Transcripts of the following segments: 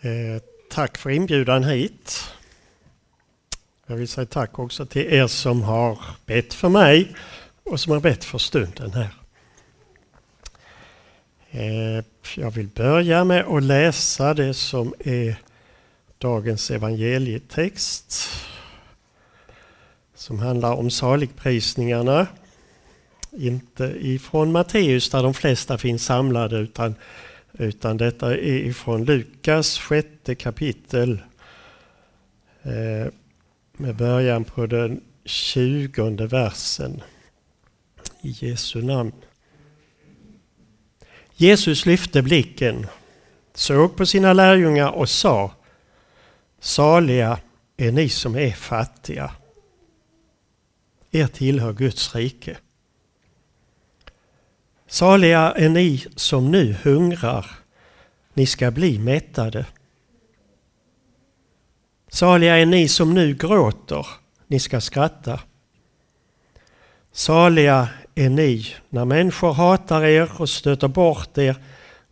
Eh, tack för inbjudan hit. Jag vill säga tack också till er som har bett för mig och som har bett för stunden här. Eh, jag vill börja med att läsa det som är dagens evangelietext som handlar om saligprisningarna. Inte ifrån Matteus där de flesta finns samlade utan utan detta är ifrån Lukas sjätte kapitel eh, med början på den tjugonde versen i Jesu namn. Jesus lyfte blicken, såg på sina lärjungar och sa Saliga är ni som är fattiga. Er tillhör Guds rike. Saliga är ni som nu hungrar, ni ska bli mättade. Saliga är ni som nu gråter, ni ska skratta. Saliga är ni när människor hatar er och stöter bort er,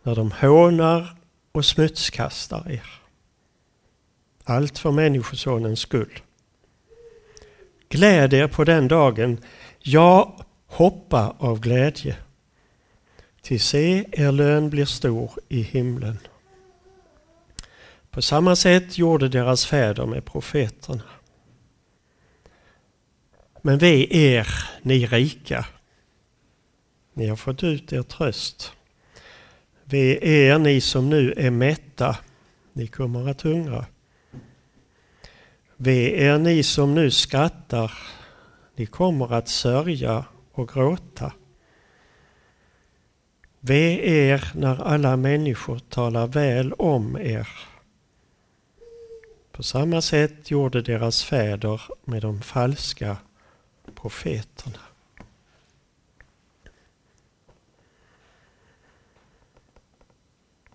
när de hånar och smutskastar er. Allt för Människosonens skull. Gläd er på den dagen, ja, hoppa av glädje. Till se, er lön blir stor i himlen. På samma sätt gjorde deras fäder med profeterna. Men ve er, ni rika. Ni har fått ut er tröst. Ve er, ni som nu är mätta. Ni kommer att hungra. Ve er, ni som nu skrattar. Ni kommer att sörja och gråta. Ve er när alla människor talar väl om er. På samma sätt gjorde deras fäder med de falska profeterna.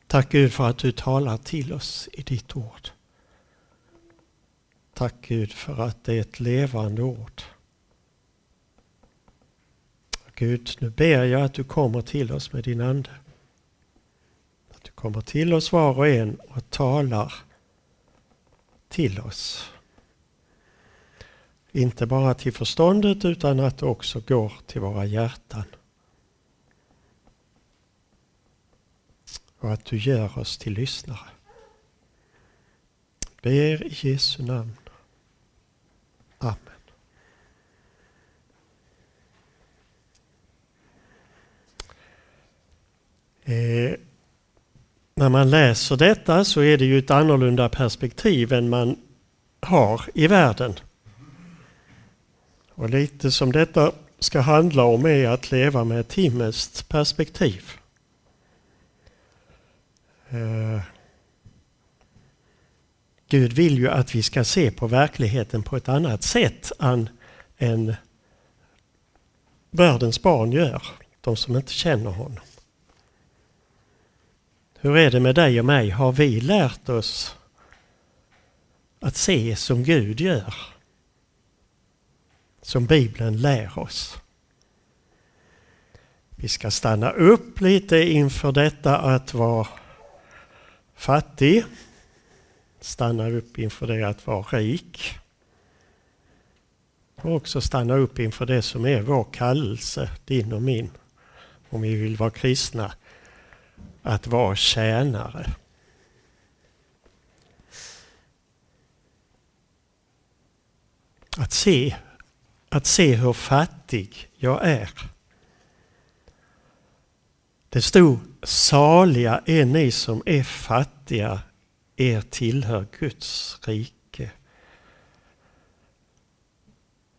Tack Gud för att du talar till oss i ditt ord. Tack Gud för att det är ett levande ord. Gud, nu ber jag att du kommer till oss med din Ande. Att du kommer till oss var och en och talar till oss. Inte bara till förståndet utan att det också går till våra hjärtan. Och att du gör oss till lyssnare. Ber i Jesu namn. Amen. Eh, när man läser detta så är det ju ett annorlunda perspektiv än man har i världen. Och lite som detta ska handla om är att leva med ett himmelskt perspektiv. Eh, Gud vill ju att vi ska se på verkligheten på ett annat sätt än, än världens barn gör, de som inte känner honom. Hur är det med dig och mig? Har vi lärt oss att se som Gud gör? Som Bibeln lär oss. Vi ska stanna upp lite inför detta att vara fattig. Stanna upp inför det att vara rik. Och också stanna upp inför det som är vår kallelse, din och min. Om vi vill vara kristna att vara tjänare. Att se, att se hur fattig jag är. Det stod saliga är ni som är fattiga, er tillhör Guds rike.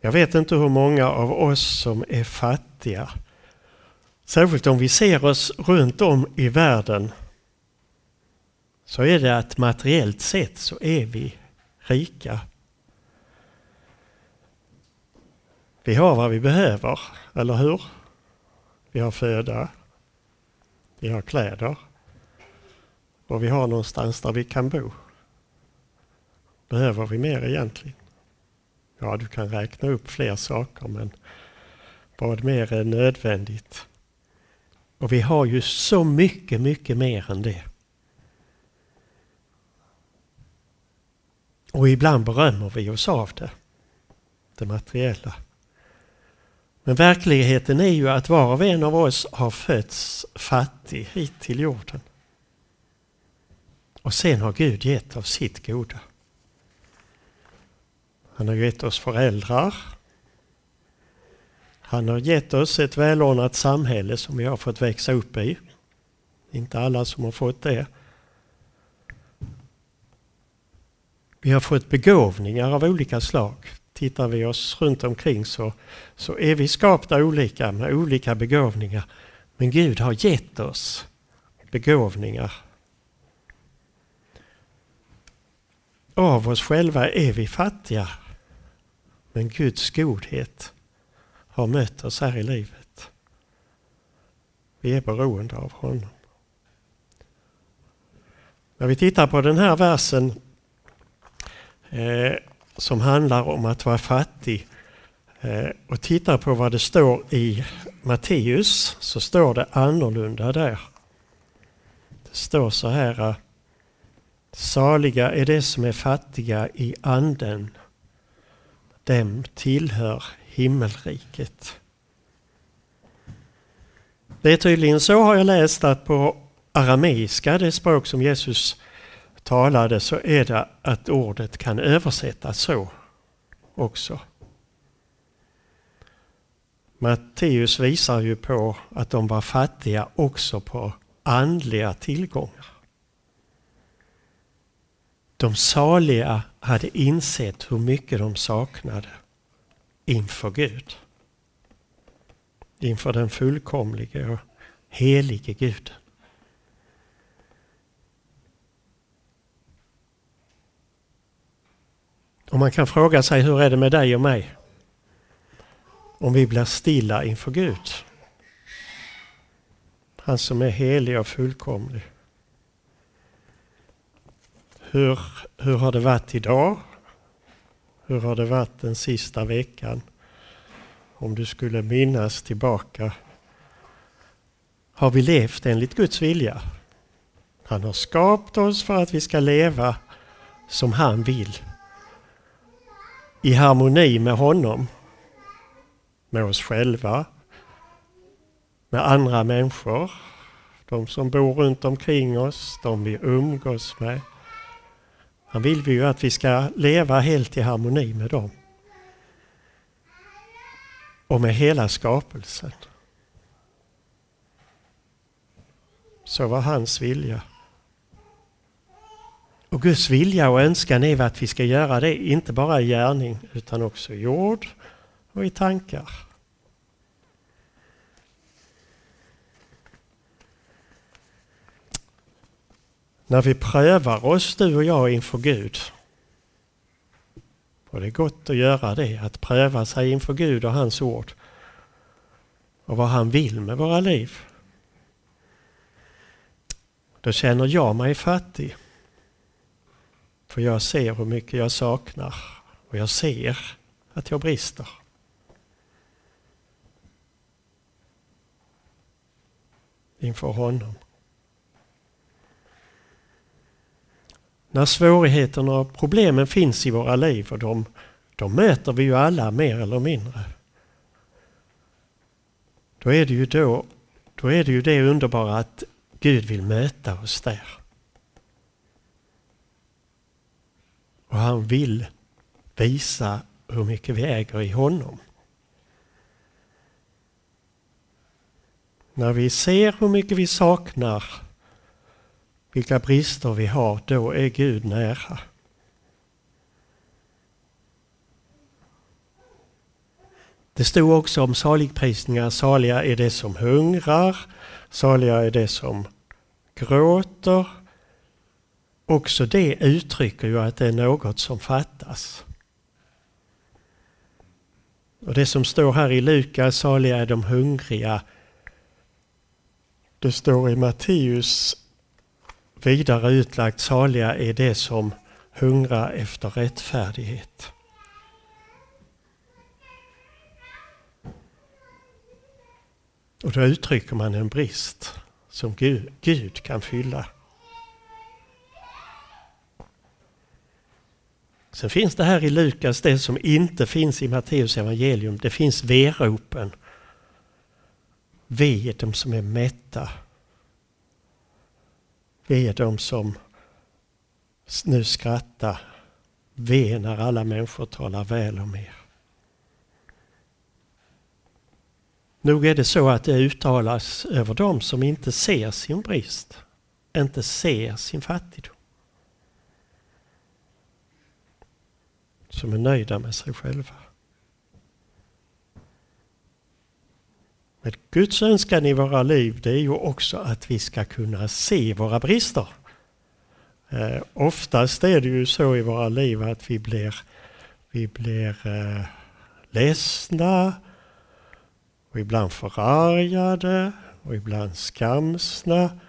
Jag vet inte hur många av oss som är fattiga Särskilt om vi ser oss runt om i världen så är det att materiellt sett så är vi rika. Vi har vad vi behöver, eller hur? Vi har föda, vi har kläder och vi har någonstans där vi kan bo. Behöver vi mer egentligen? Ja, du kan räkna upp fler saker men vad mer är nödvändigt? Och vi har ju så mycket, mycket mer än det. Och ibland berömmer vi oss av det, det materiella. Men verkligheten är ju att var och en av oss har fötts fattig hit till jorden. Och sen har Gud gett av sitt goda. Han har gett oss föräldrar. Han har gett oss ett välordnat samhälle som vi har fått växa upp i. Inte alla som har fått det. Vi har fått begåvningar av olika slag. Tittar vi oss runt omkring så, så är vi skapta olika med olika begåvningar. Men Gud har gett oss begåvningar. Av oss själva är vi fattiga. Men Guds godhet har mött oss här i livet. Vi är beroende av honom. När vi tittar på den här versen eh, som handlar om att vara fattig eh, och tittar på vad det står i Matteus så står det annorlunda där. Det står så här. Eh, Saliga är de som är fattiga i anden. Dem tillhör himmelriket. Det är tydligen så har jag läst att på arameiska, det språk som Jesus talade, så är det att ordet kan översättas så också. Matteus visar ju på att de var fattiga också på andliga tillgångar. De saliga hade insett hur mycket de saknade inför Gud. Inför den fullkomlige och helige Gud. Och man kan fråga sig hur är det med dig och mig? Om vi blir stilla inför Gud. Han som är helig och fullkomlig. Hur, hur har det varit idag? Hur har det varit den sista veckan? Om du skulle minnas tillbaka. Har vi levt enligt Guds vilja? Han har skapat oss för att vi ska leva som han vill i harmoni med honom, med oss själva, med andra människor, de som bor runt omkring oss, de vi umgås med. Han vill ju att vi ska leva helt i harmoni med dem. Och med hela skapelsen. Så var hans vilja. Och Guds vilja och önskan är att vi ska göra det, inte bara i gärning utan också i ord och i tankar. När vi prövar oss, du och jag, inför Gud. Och det är gott att göra det, att pröva sig inför Gud och hans ord. Och vad han vill med våra liv. Då känner jag mig fattig. För jag ser hur mycket jag saknar och jag ser att jag brister. Inför honom. När svårigheterna och problemen finns i våra liv och de, de möter vi ju alla mer eller mindre. Då är det ju då, då är det ju det underbara att Gud vill möta oss där. Och han vill visa hur mycket vi äger i honom. När vi ser hur mycket vi saknar, vilka brister vi har, då är Gud nära. Det stod också om saligprisningar. Saliga är det som hungrar, saliga är det som gråter, Också det uttrycker ju att det är något som fattas. Och det som står här i Lukas, saliga är de hungriga. Det står i Matteus vidare utlagt, saliga är det som hungrar efter rättfärdighet. Och då uttrycker man en brist som Gud, Gud kan fylla. Sen finns det här i Lukas det som inte finns i Matteus evangelium. Det finns veropen. Ve de som är mätta. Vi är de som nu skrattar. Ve när alla människor talar väl om er. Nog är det så att det uttalas över dem som inte ser sin brist, inte ser sin fattigdom. Som är nöjda med sig själva. Men Guds önskan i våra liv det är ju också att vi ska kunna se våra brister. Eh, oftast är det ju så i våra liv att vi blir, vi blir eh, ledsna och ibland förargade och ibland skamsna.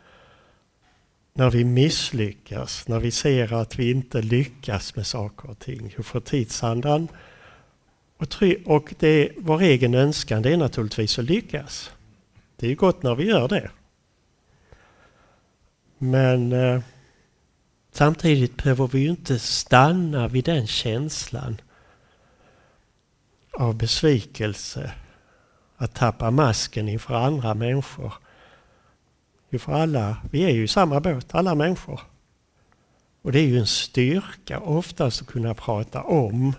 När vi misslyckas, när vi ser att vi inte lyckas med saker och ting. Hur får tidsandan och, och det, vår egen önskan det är naturligtvis att lyckas. Det är gott när vi gör det. Men eh, samtidigt behöver vi ju inte stanna vid den känslan av besvikelse. Att tappa masken inför andra människor. För alla, vi är ju i samma båt, alla människor. Och det är ju en styrka oftast att kunna prata om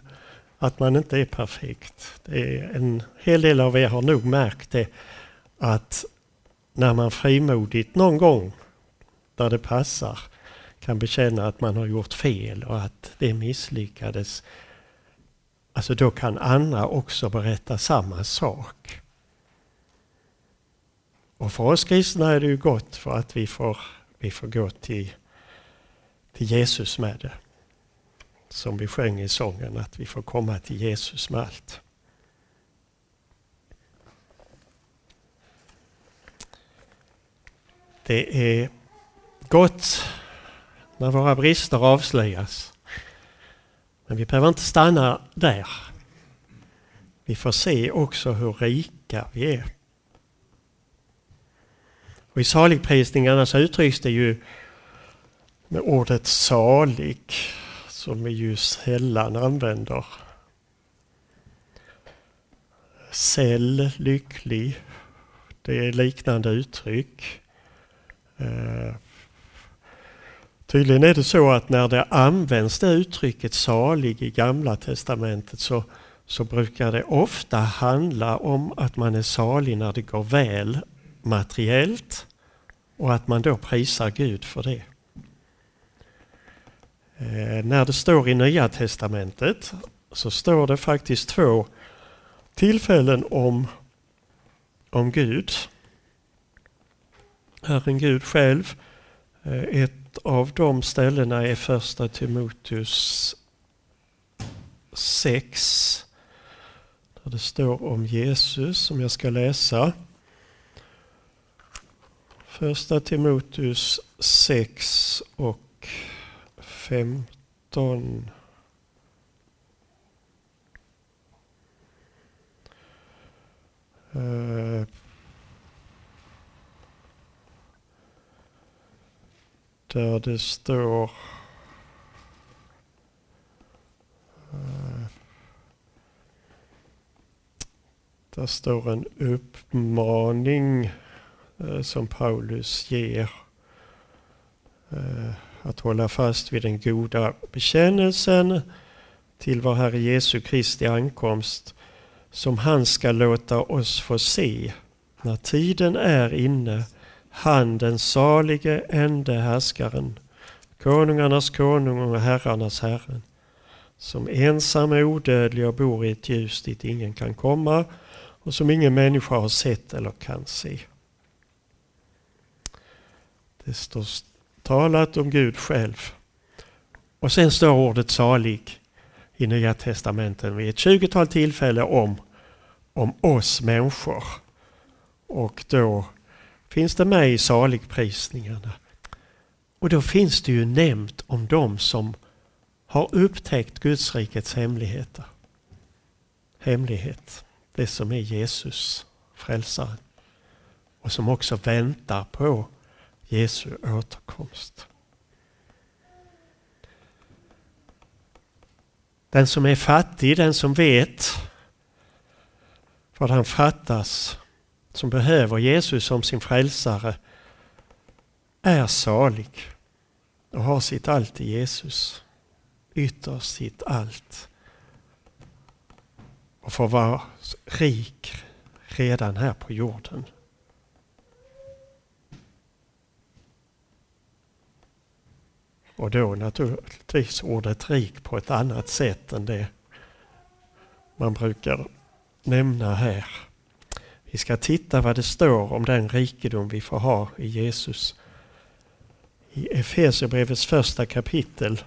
att man inte är perfekt. Det är en hel del av er har nog märkt det att när man frimodigt någon gång där det passar kan bekänna att man har gjort fel och att det misslyckades. Alltså då kan andra också berätta samma sak. Och för oss kristna är det ju gott för att vi får, vi får gå till, till Jesus med det som vi sjöng i sången, att vi får komma till Jesus med allt. Det är gott när våra brister avslöjas. Men vi behöver inte stanna där. Vi får se också hur rika vi är. Och I saligprisningarna så uttrycks det ju med ordet salig som vi ju sällan använder. Säll, lycklig. Det är liknande uttryck. Eh, tydligen är det så att när det används det uttrycket salig i Gamla Testamentet så, så brukar det ofta handla om att man är salig när det går väl materiellt och att man då prisar Gud för det. Eh, när det står i Nya Testamentet så står det faktiskt två tillfällen om, om Gud. Herren Gud själv. Eh, ett av de ställena är första Timoteus 6. Där det står om Jesus som jag ska läsa. Första Timoteus 6 och 15. Eh, där det står eh, Där står en uppmaning eh, som Paulus ger. Att hålla fast vid den goda bekännelsen till vår Herre Jesu Kristi ankomst som han ska låta oss få se när tiden är inne, han den salige ende härskaren, konungarnas konung och herrarnas herren, som ensam är odödlig och bor i ett ljus dit ingen kan komma och som ingen människa har sett eller kan se. Det står talat om Gud själv. Och sen står ordet salig i Nya Testamentet vid ett tjugotal tillfällen om, om oss människor. Och då finns det med i saligprisningarna. Och då finns det ju nämnt om dem som har upptäckt Guds rikets hemligheter. Hemlighet, det som är Jesus, frälsaren. Och som också väntar på Jesu återkomst. Den som är fattig, den som vet vad han fattas, som behöver Jesus som sin frälsare, är salig och har sitt allt i Jesus. Ytterst sitt allt. Och får vara rik redan här på jorden. Och då naturligtvis ordet rik på ett annat sätt än det man brukar nämna här. Vi ska titta vad det står om den rikedom vi får ha i Jesus. I Efesierbrevets första kapitel.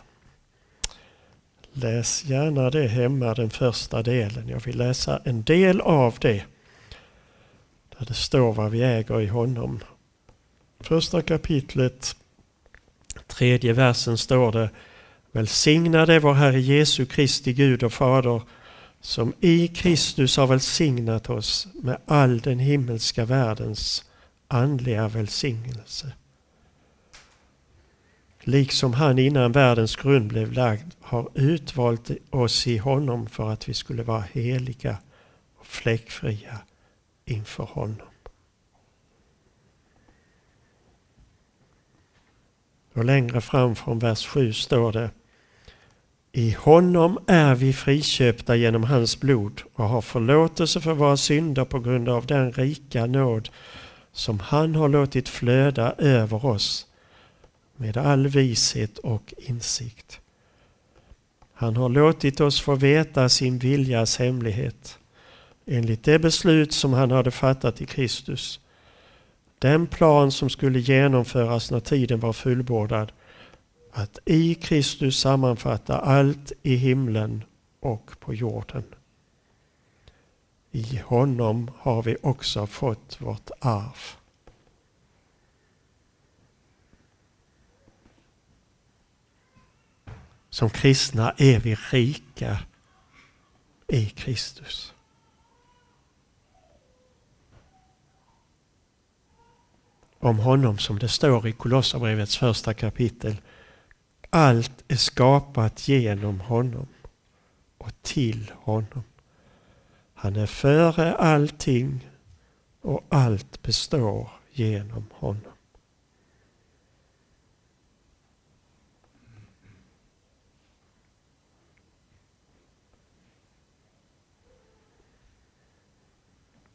Läs gärna det hemma, den första delen. Jag vill läsa en del av det. Där det står vad vi äger i honom. Första kapitlet tredje versen står det Välsignade vår Herre Jesu Kristi Gud och Fader som i Kristus har välsignat oss med all den himmelska världens andliga välsignelse. Liksom han innan världens grund blev lagd har utvalt oss i honom för att vi skulle vara heliga och fläckfria inför honom. Och längre fram från vers 7 står det I honom är vi friköpta genom hans blod och har förlåtelse för våra synder på grund av den rika nåd som han har låtit flöda över oss med all vishet och insikt. Han har låtit oss få veta sin viljas hemlighet enligt det beslut som han hade fattat i Kristus den plan som skulle genomföras när tiden var fullbordad. Att i Kristus sammanfatta allt i himlen och på jorden. I honom har vi också fått vårt arv. Som kristna är vi rika i Kristus. Om honom som det står i Kolosserbrevets första kapitel. Allt är skapat genom honom och till honom. Han är före allting och allt består genom honom.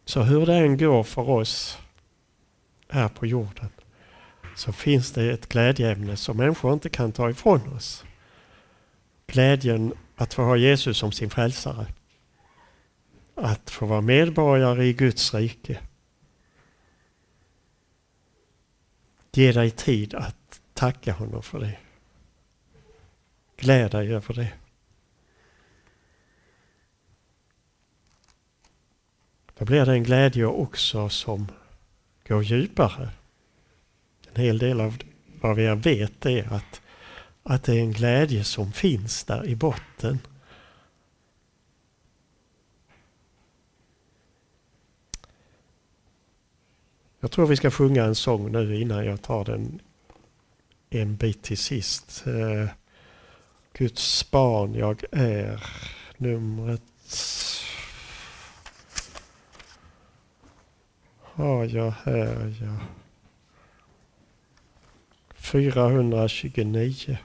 Så hur det än går för oss här på jorden så finns det ett glädjeämne som människor inte kan ta ifrån oss. Glädjen att få ha Jesus som sin frälsare. Att få vara medborgare i Guds rike. Ge dig tid att tacka honom för det. Gläd dig över det. Då blir det en glädje också som gå djupare. En hel del av vad vi vet är att, att det är en glädje som finns där i botten. Jag tror vi ska sjunga en sång nu innan jag tar den en bit till sist. Eh, Guds barn jag är, numret har jag här, ja. 429.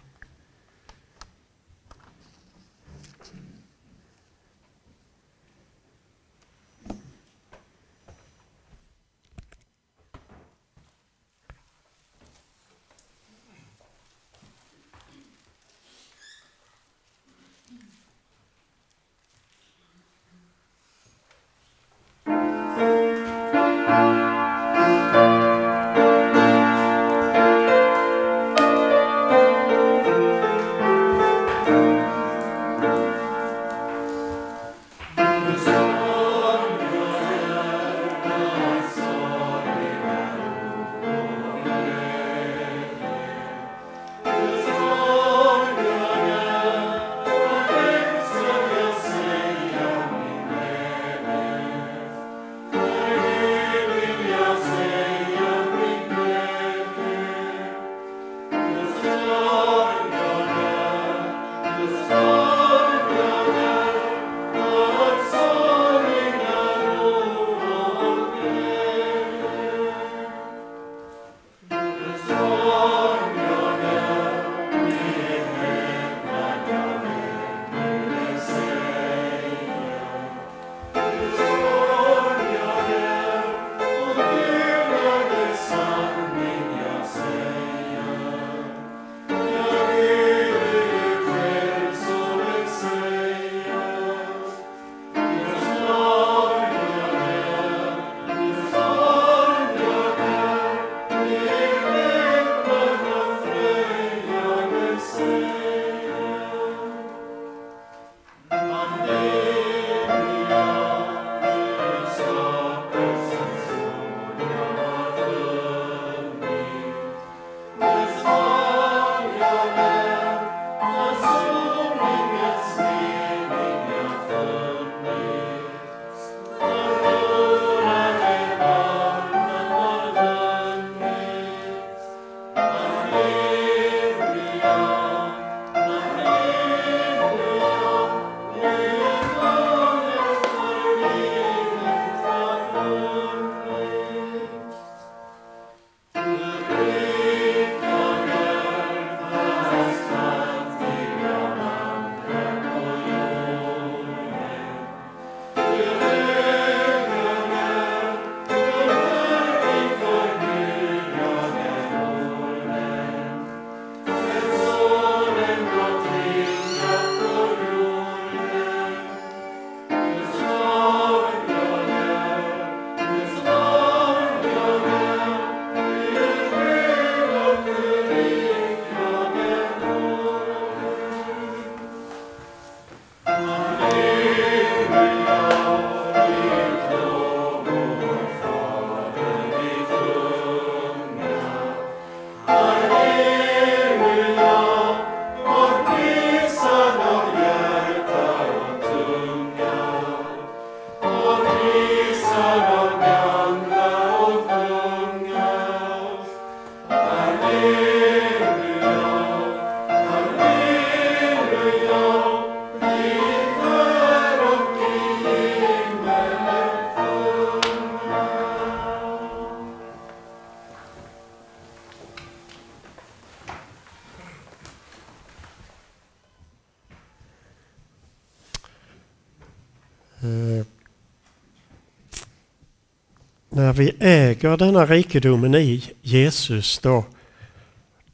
Vi äger denna rikedomen i Jesus då,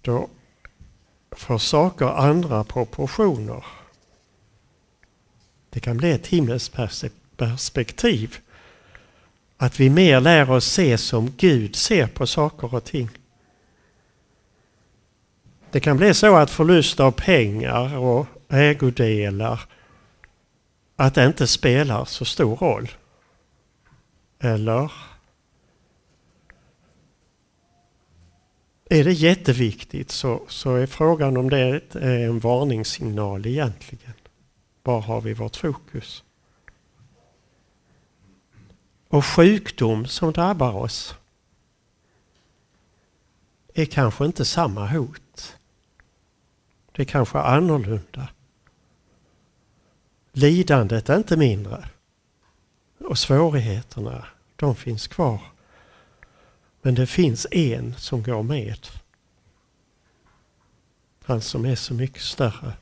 då får saker andra proportioner. Det kan bli ett himmelskt perspektiv. Att vi mer lär oss se som Gud ser på saker och ting. Det kan bli så att förlust av pengar och ägodelar att det inte spelar så stor roll. Eller är det jätteviktigt så, så är frågan om det är eh, en varningssignal egentligen. Var har vi vårt fokus? Och sjukdom som drabbar oss är kanske inte samma hot. Det är kanske annorlunda. Lidandet är inte mindre. Och svårigheterna, de finns kvar. Men det finns en som går med. Han som är så mycket större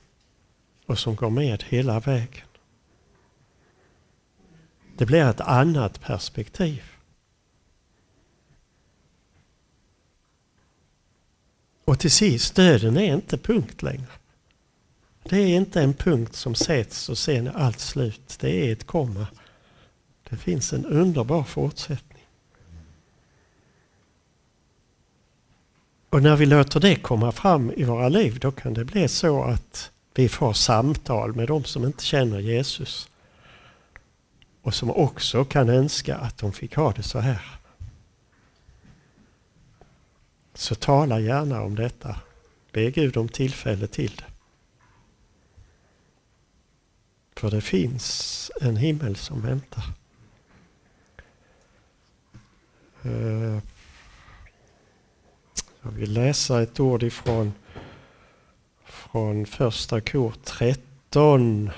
och som går med hela vägen. Det blir ett annat perspektiv. Och till sist, döden är inte punkt längre. Det är inte en punkt som sätts och sen är allt slut. Det är ett komma. Det finns en underbar fortsättning. Och när vi låter det komma fram i våra liv då kan det bli så att vi får samtal med de som inte känner Jesus. Och som också kan önska att de fick ha det så här. Så tala gärna om detta. Be Gud om tillfälle till det. För det finns en himmel som väntar. Eh, jag vill läsa ett ord ifrån från första kor 13.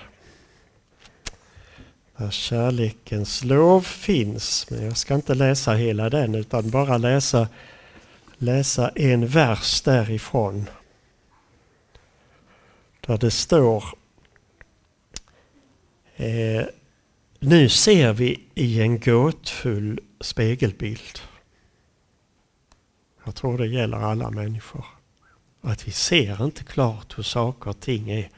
Där kärlekens lov finns. Men jag ska inte läsa hela den utan bara läsa, läsa en vers därifrån. Där det står eh, Nu ser vi i en gåtfull spegelbild. Jag tror det gäller alla människor. Att vi ser inte klart hur saker och ting är.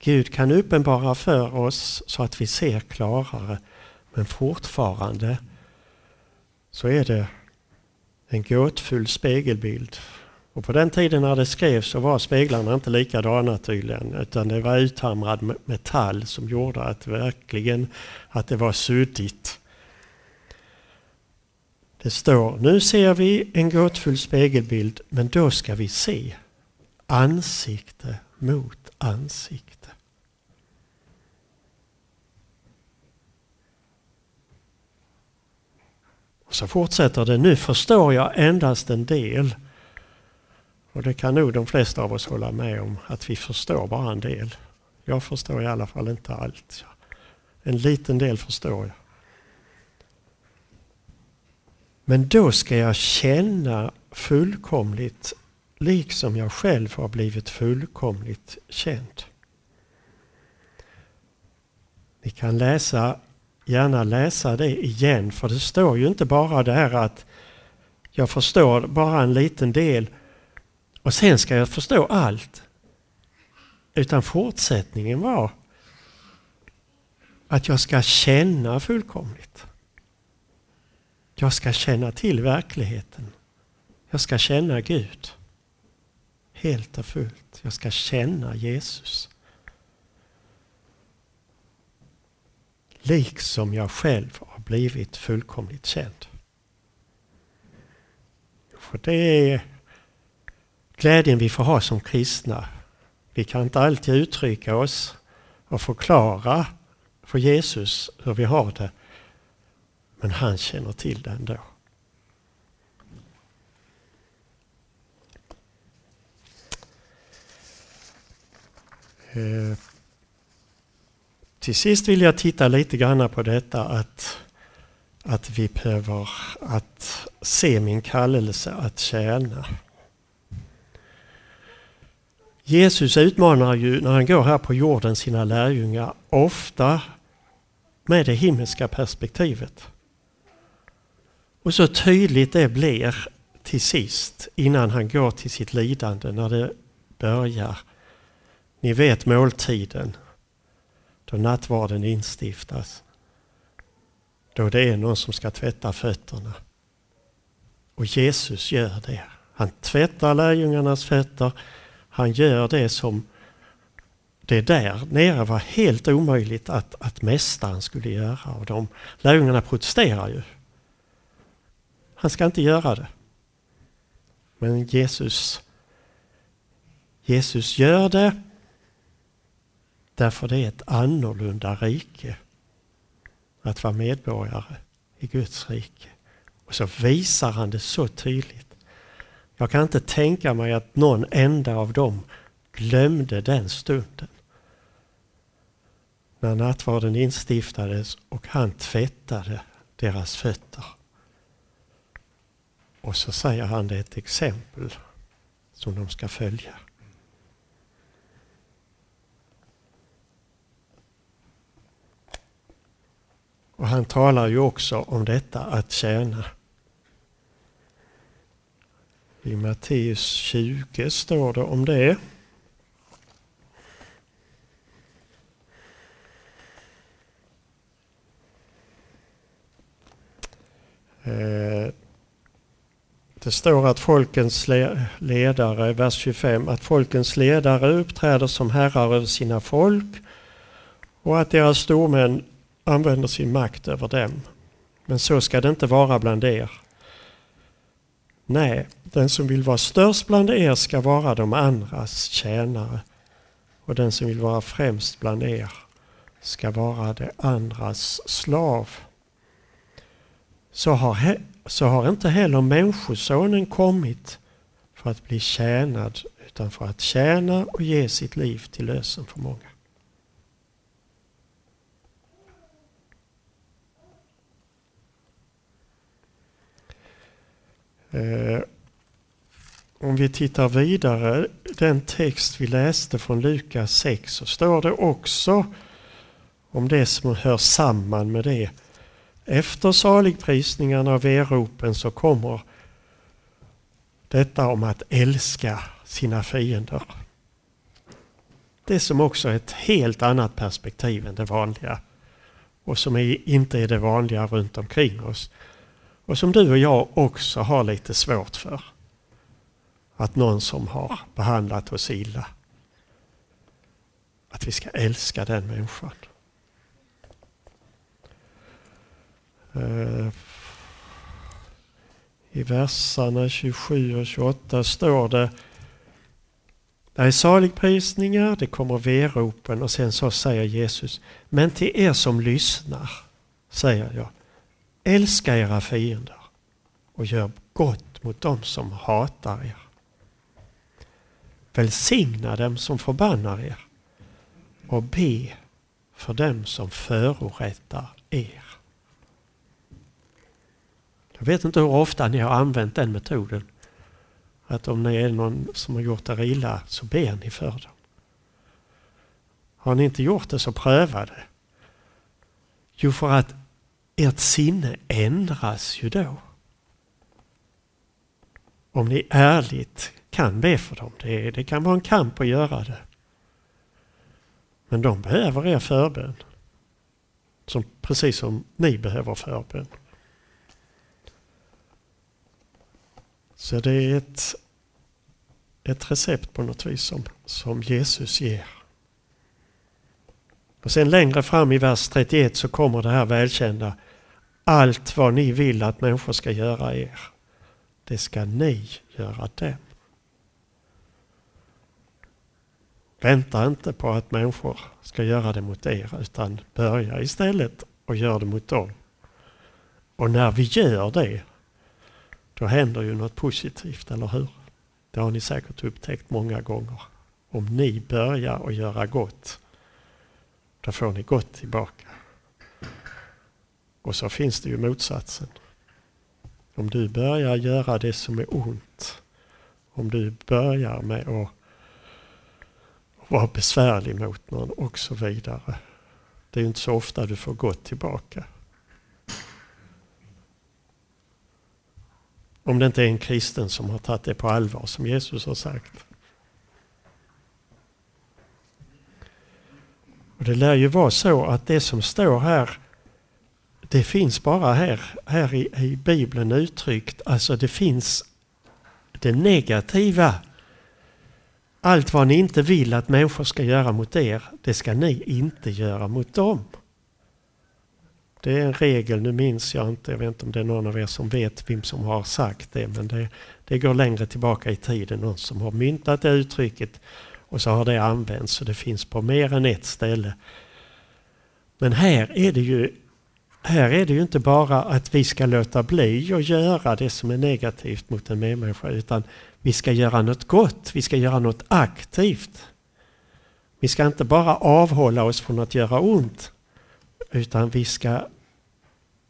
Gud kan uppenbara för oss så att vi ser klarare. Men fortfarande så är det en gåtfull spegelbild. Och på den tiden när det skrevs så var speglarna inte likadana tydligen. Utan det var uthamrad metall som gjorde att verkligen att det var suddigt. Det står, nu ser vi en gåtfull spegelbild men då ska vi se ansikte mot ansikte. Och så fortsätter det, nu förstår jag endast en del. Och det kan nog de flesta av oss hålla med om, att vi förstår bara en del. Jag förstår i alla fall inte allt. En liten del förstår jag. Men då ska jag känna fullkomligt liksom jag själv har blivit fullkomligt känd. Ni kan läsa, gärna läsa det igen för det står ju inte bara det här att jag förstår bara en liten del och sen ska jag förstå allt. Utan fortsättningen var att jag ska känna fullkomligt. Jag ska känna till verkligheten. Jag ska känna Gud. Helt och fullt. Jag ska känna Jesus. Liksom jag själv har blivit fullkomligt känd. För det är glädjen vi får ha som kristna. Vi kan inte alltid uttrycka oss och förklara för Jesus hur vi har det. Men han känner till det ändå. Eh, till sist vill jag titta lite grann på detta att, att vi behöver att se min kallelse att tjäna. Jesus utmanar ju när han går här på jorden sina lärjungar ofta med det himmelska perspektivet. Och så tydligt det blir till sist innan han går till sitt lidande när det börjar. Ni vet måltiden då nattvarden instiftas. Då det är någon som ska tvätta fötterna. Och Jesus gör det. Han tvättar lärjungarnas fötter. Han gör det som det där nere var helt omöjligt att, att mästaren skulle göra. Och de lärjungarna protesterar ju. Han ska inte göra det. Men Jesus, Jesus gör det därför det är ett annorlunda rike att vara medborgare i Guds rike. Och så visar han det så tydligt. Jag kan inte tänka mig att någon enda av dem glömde den stunden. När nattvarden instiftades och han tvättade deras fötter. Och så säger han det ett exempel som de ska följa. Och han talar ju också om detta att tjäna. I Matteus 20 står det om det. Eh, det står att folkens ledare, vers 25, att folkens ledare uppträder som herrar över sina folk och att deras stormän använder sin makt över dem. Men så ska det inte vara bland er. Nej, den som vill vara störst bland er ska vara de andras tjänare. Och den som vill vara främst bland er ska vara de andras slav. Så har, så har inte heller Människosonen kommit för att bli tjänad utan för att tjäna och ge sitt liv till lösen för många. Eh, om vi tittar vidare, den text vi läste från Lukas 6 så står det också om det som hör samman med det. Efter saligprisningarna och veropen så kommer detta om att älska sina fiender. Det som också är ett helt annat perspektiv än det vanliga och som inte är det vanliga runt omkring oss. Och som du och jag också har lite svårt för. Att någon som har behandlat oss illa. Att vi ska älska den människan. Eh, I verserna 27 och 28 står det det är saligprisningar, det kommer veropen och sen så säger Jesus Men till er som lyssnar säger jag Älska era fiender och gör gott mot dem som hatar er. Välsigna dem som förbannar er och be för dem som förorättar er. Jag vet inte hur ofta ni har använt den metoden. Att om ni är någon som har gjort er illa så ber ni för dem. Har ni inte gjort det så pröva det. Jo, för att ert sinne ändras ju då. Om ni ärligt kan be för dem. Det, det kan vara en kamp att göra det. Men de behöver er förbön. Som, precis som ni behöver förbön. Så det är ett, ett recept på något vis som, som Jesus ger. Och sen längre fram i vers 31 så kommer det här välkända allt vad ni vill att människor ska göra er, det ska ni göra dem. Vänta inte på att människor ska göra det mot er utan börja istället och gör det mot dem. Och när vi gör det, då händer ju något positivt, eller hur? Det har ni säkert upptäckt många gånger. Om ni börjar att göra gott, då får ni gott tillbaka. Och så finns det ju motsatsen. Om du börjar göra det som är ont, om du börjar med att vara besvärlig mot någon och så vidare. Det är inte så ofta du får gott tillbaka. Om det inte är en kristen som har tagit det på allvar som Jesus har sagt. Och Det lär ju vara så att det som står här det finns bara här, här i, i Bibeln uttryckt. Alltså det finns det negativa. Allt vad ni inte vill att människor ska göra mot er, det ska ni inte göra mot dem. Det är en regel, nu minns jag inte, jag vet inte om det är någon av er som vet vem som har sagt det, men det, det går längre tillbaka i tiden, någon som har myntat det uttrycket och så har det använts så det finns på mer än ett ställe. Men här är det ju här är det ju inte bara att vi ska låta bli att göra det som är negativt mot en medmänniska utan vi ska göra något gott, vi ska göra något aktivt. Vi ska inte bara avhålla oss från att göra ont utan vi ska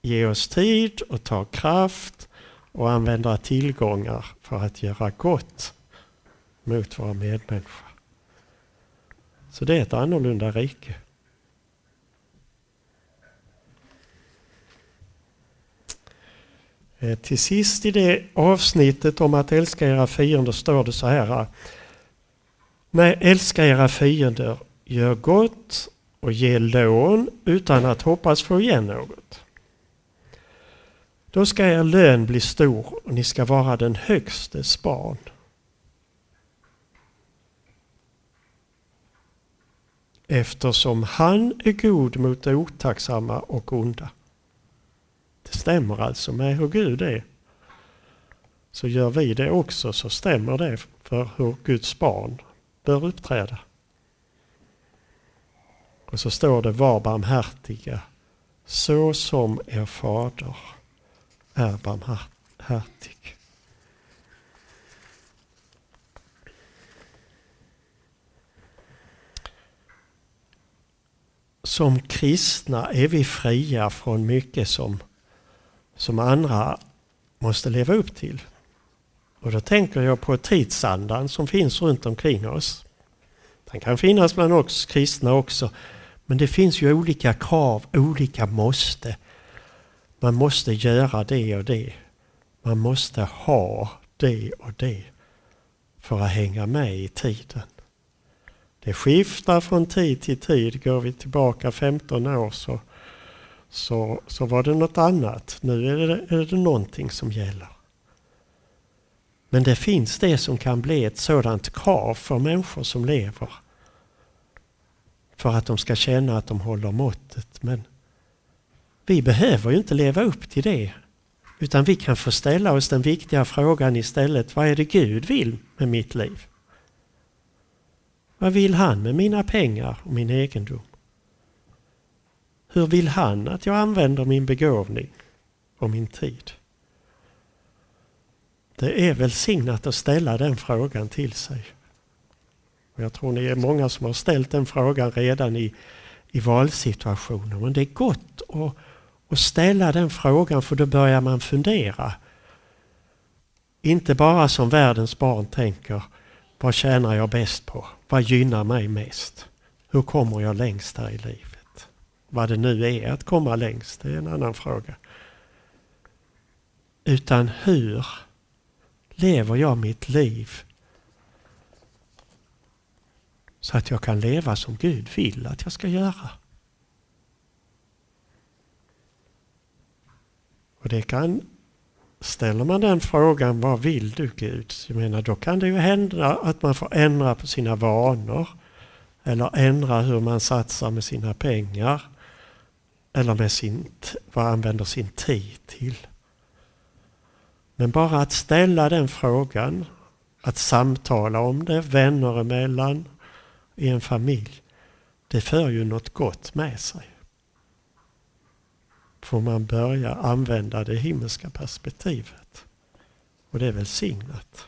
ge oss tid och ta kraft och använda tillgångar för att göra gott mot våra medmänniskor. Så det är ett annorlunda rike. Eh, till sist i det avsnittet om att älska era fiender står det så här. Nej, älska era fiender, gör gott och ge lån utan att hoppas få igen något. Då ska er lön bli stor och ni ska vara den högstes barn. Eftersom han är god mot det otacksamma och onda. Det stämmer alltså med hur Gud är. Så gör vi det också så stämmer det för hur Guds barn bör uppträda. Och så står det var barmhärtiga så som er fader är barmhärtig. Som kristna är vi fria från mycket som som andra måste leva upp till. Och då tänker jag på tidsandan som finns runt omkring oss. Den kan finnas bland oss kristna också. Men det finns ju olika krav, olika måste. Man måste göra det och det. Man måste ha det och det för att hänga med i tiden. Det skiftar från tid till tid. Går vi tillbaka 15 år så så, så var det något annat. Nu är det, är det någonting som gäller. Men det finns det som kan bli ett sådant krav för människor som lever. För att de ska känna att de håller måttet. Men vi behöver ju inte leva upp till det. Utan vi kan få ställa oss den viktiga frågan istället. Vad är det Gud vill med mitt liv? Vad vill han med mina pengar och min egendom? Hur vill han att jag använder min begåvning och min tid? Det är välsignat att ställa den frågan till sig. Och jag tror ni är många som har ställt den frågan redan i, i valsituationer. Men det är gott att, att ställa den frågan för då börjar man fundera. Inte bara som världens barn tänker, vad tjänar jag bäst på? Vad gynnar mig mest? Hur kommer jag längst här i livet? Vad det nu är att komma längst, det är en annan fråga. Utan hur lever jag mitt liv så att jag kan leva som Gud vill att jag ska göra? Och det kan, ställer man den frågan, vad vill du Gud? Jag menar, då kan det ju hända att man får ändra på sina vanor eller ändra hur man satsar med sina pengar eller med sin, vad använder sin tid till. Men bara att ställa den frågan, att samtala om det vänner emellan, i en familj, det för ju något gott med sig. Får man börja använda det himmelska perspektivet. Och det är välsignat.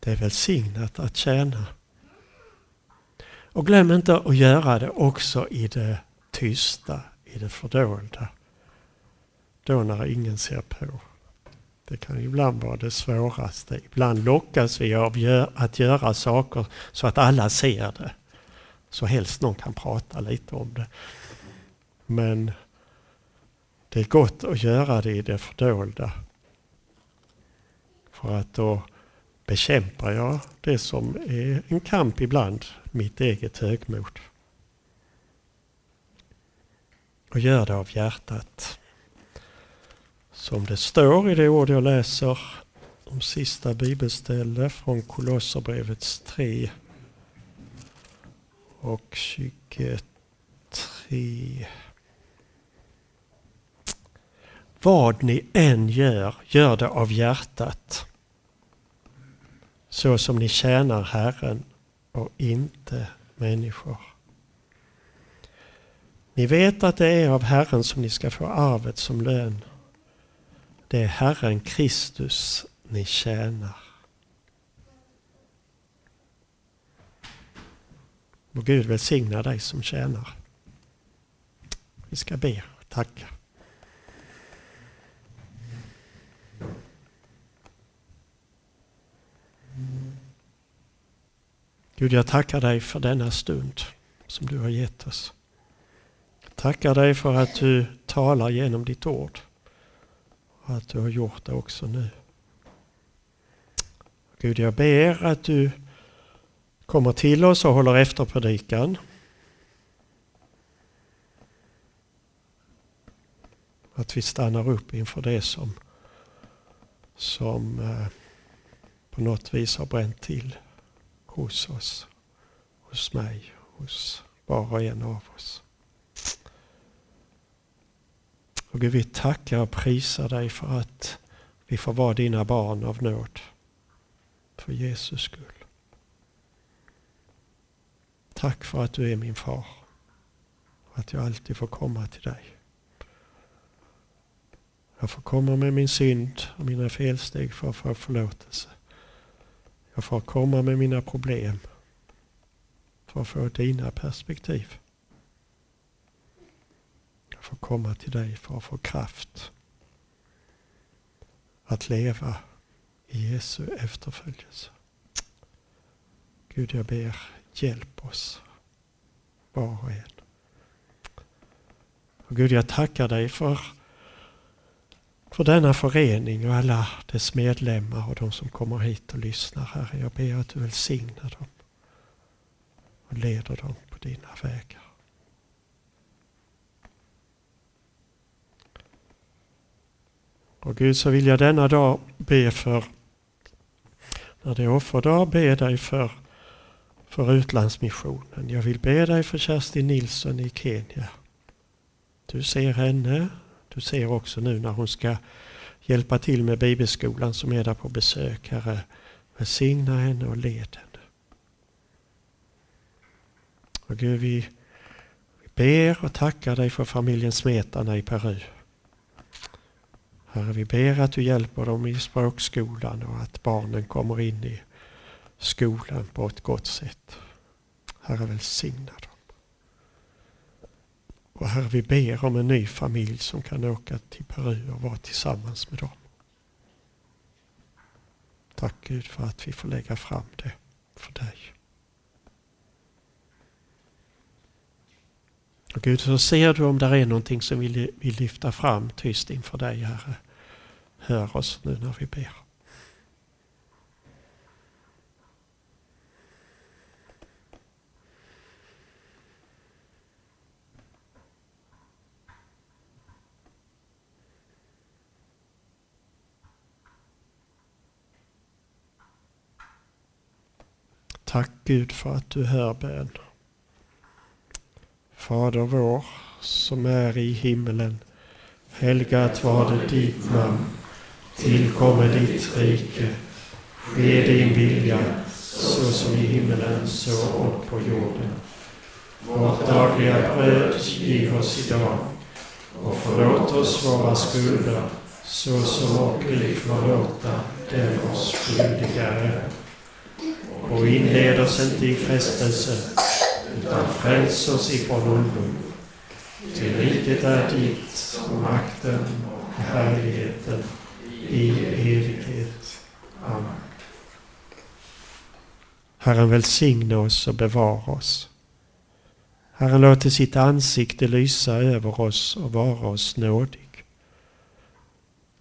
Det är välsignat att tjäna och glöm inte att göra det också i det tysta, i det fördolda. Då när ingen ser på. Det kan ibland vara det svåraste. Ibland lockas vi av att göra saker så att alla ser det. Så helst någon kan prata lite om det. Men det är gott att göra det i det fördolda. För att då bekämpar jag det som är en kamp ibland, mitt eget högmod. Och gör det av hjärtat. Som det står i det ord jag läser om sista bibelställe från Kolosserbrevets 3 och 23. Vad ni än gör, gör det av hjärtat. Så som ni tjänar Herren och inte människor. Ni vet att det är av Herren som ni ska få arvet som lön. Det är Herren Kristus ni tjänar. Må Gud välsigna dig som tjänar. Vi ska be och tacka. Gud, jag tackar dig för denna stund som du har gett oss. Jag tackar dig för att du talar genom ditt ord och att du har gjort det också nu. Gud, jag ber att du kommer till oss och håller efter predikan. Att vi stannar upp inför det som, som eh, på något vis har bränt till hos oss, hos mig, hos var och en av oss. Och Gud, vi tackar och prisar dig för att vi får vara dina barn av nåd. För Jesus skull. Tack för att du är min far. Och att jag alltid får komma till dig. Jag får komma med min synd och mina felsteg för att få förlåtelse. Jag får komma med mina problem för att få dina perspektiv få får komma till dig för att få kraft att leva i Jesu efterföljelse. Gud, jag ber, hjälp oss var och en. Och Gud, jag tackar dig för för denna förening och alla dess medlemmar och de som kommer hit och lyssnar, Herre. Jag ber att du välsignar dem och leder dem på dina vägar. Och Gud så vill jag denna dag be för, när det är offerdag, be dig för, för utlandsmissionen. Jag vill be dig för Kerstin Nilsson i Kenya. Du ser henne, du ser också nu när hon ska hjälpa till med bibelskolan som är där på besök. Herre, välsigna henne och led henne. Och Gud, vi, vi ber och tackar dig för familjen Smetana i Peru. Herre, vi ber att du hjälper dem i språkskolan och att barnen kommer in i skolan på ett gott sätt. Herre, välsigna dem. Och Herre, vi ber om en ny familj som kan åka till Peru och vara tillsammans med dem. Tack Gud för att vi får lägga fram det för dig. Och Gud, så ser du om det är någonting som vi vill lyfta fram tyst inför dig, Herre. Hör oss nu när vi ber. Tack Gud för att du hör bön. Fader vår som är i himmelen. Helgat var det ditt namn. Tillkommer ditt rike. Ske din vilja så som i himmelen så och på jorden. Vårt dagliga bröd giv oss idag och förlåt oss våra skulder så som och vi förlåta den oss skyldiga är och inled oss inte i frestelse, utan fräls oss ifrån ondo. Till riket är ditt, och makten och härligheten i evighet. Amen. Herren välsigne oss och bevara oss. Herren låter sitt ansikte lysa över oss och vara oss nådig.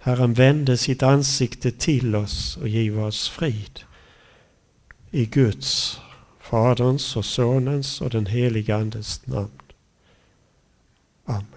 Herren vände sitt ansikte till oss och give oss frid. I Guds, Faderns och Sonens och den helige Andens namn. Amen.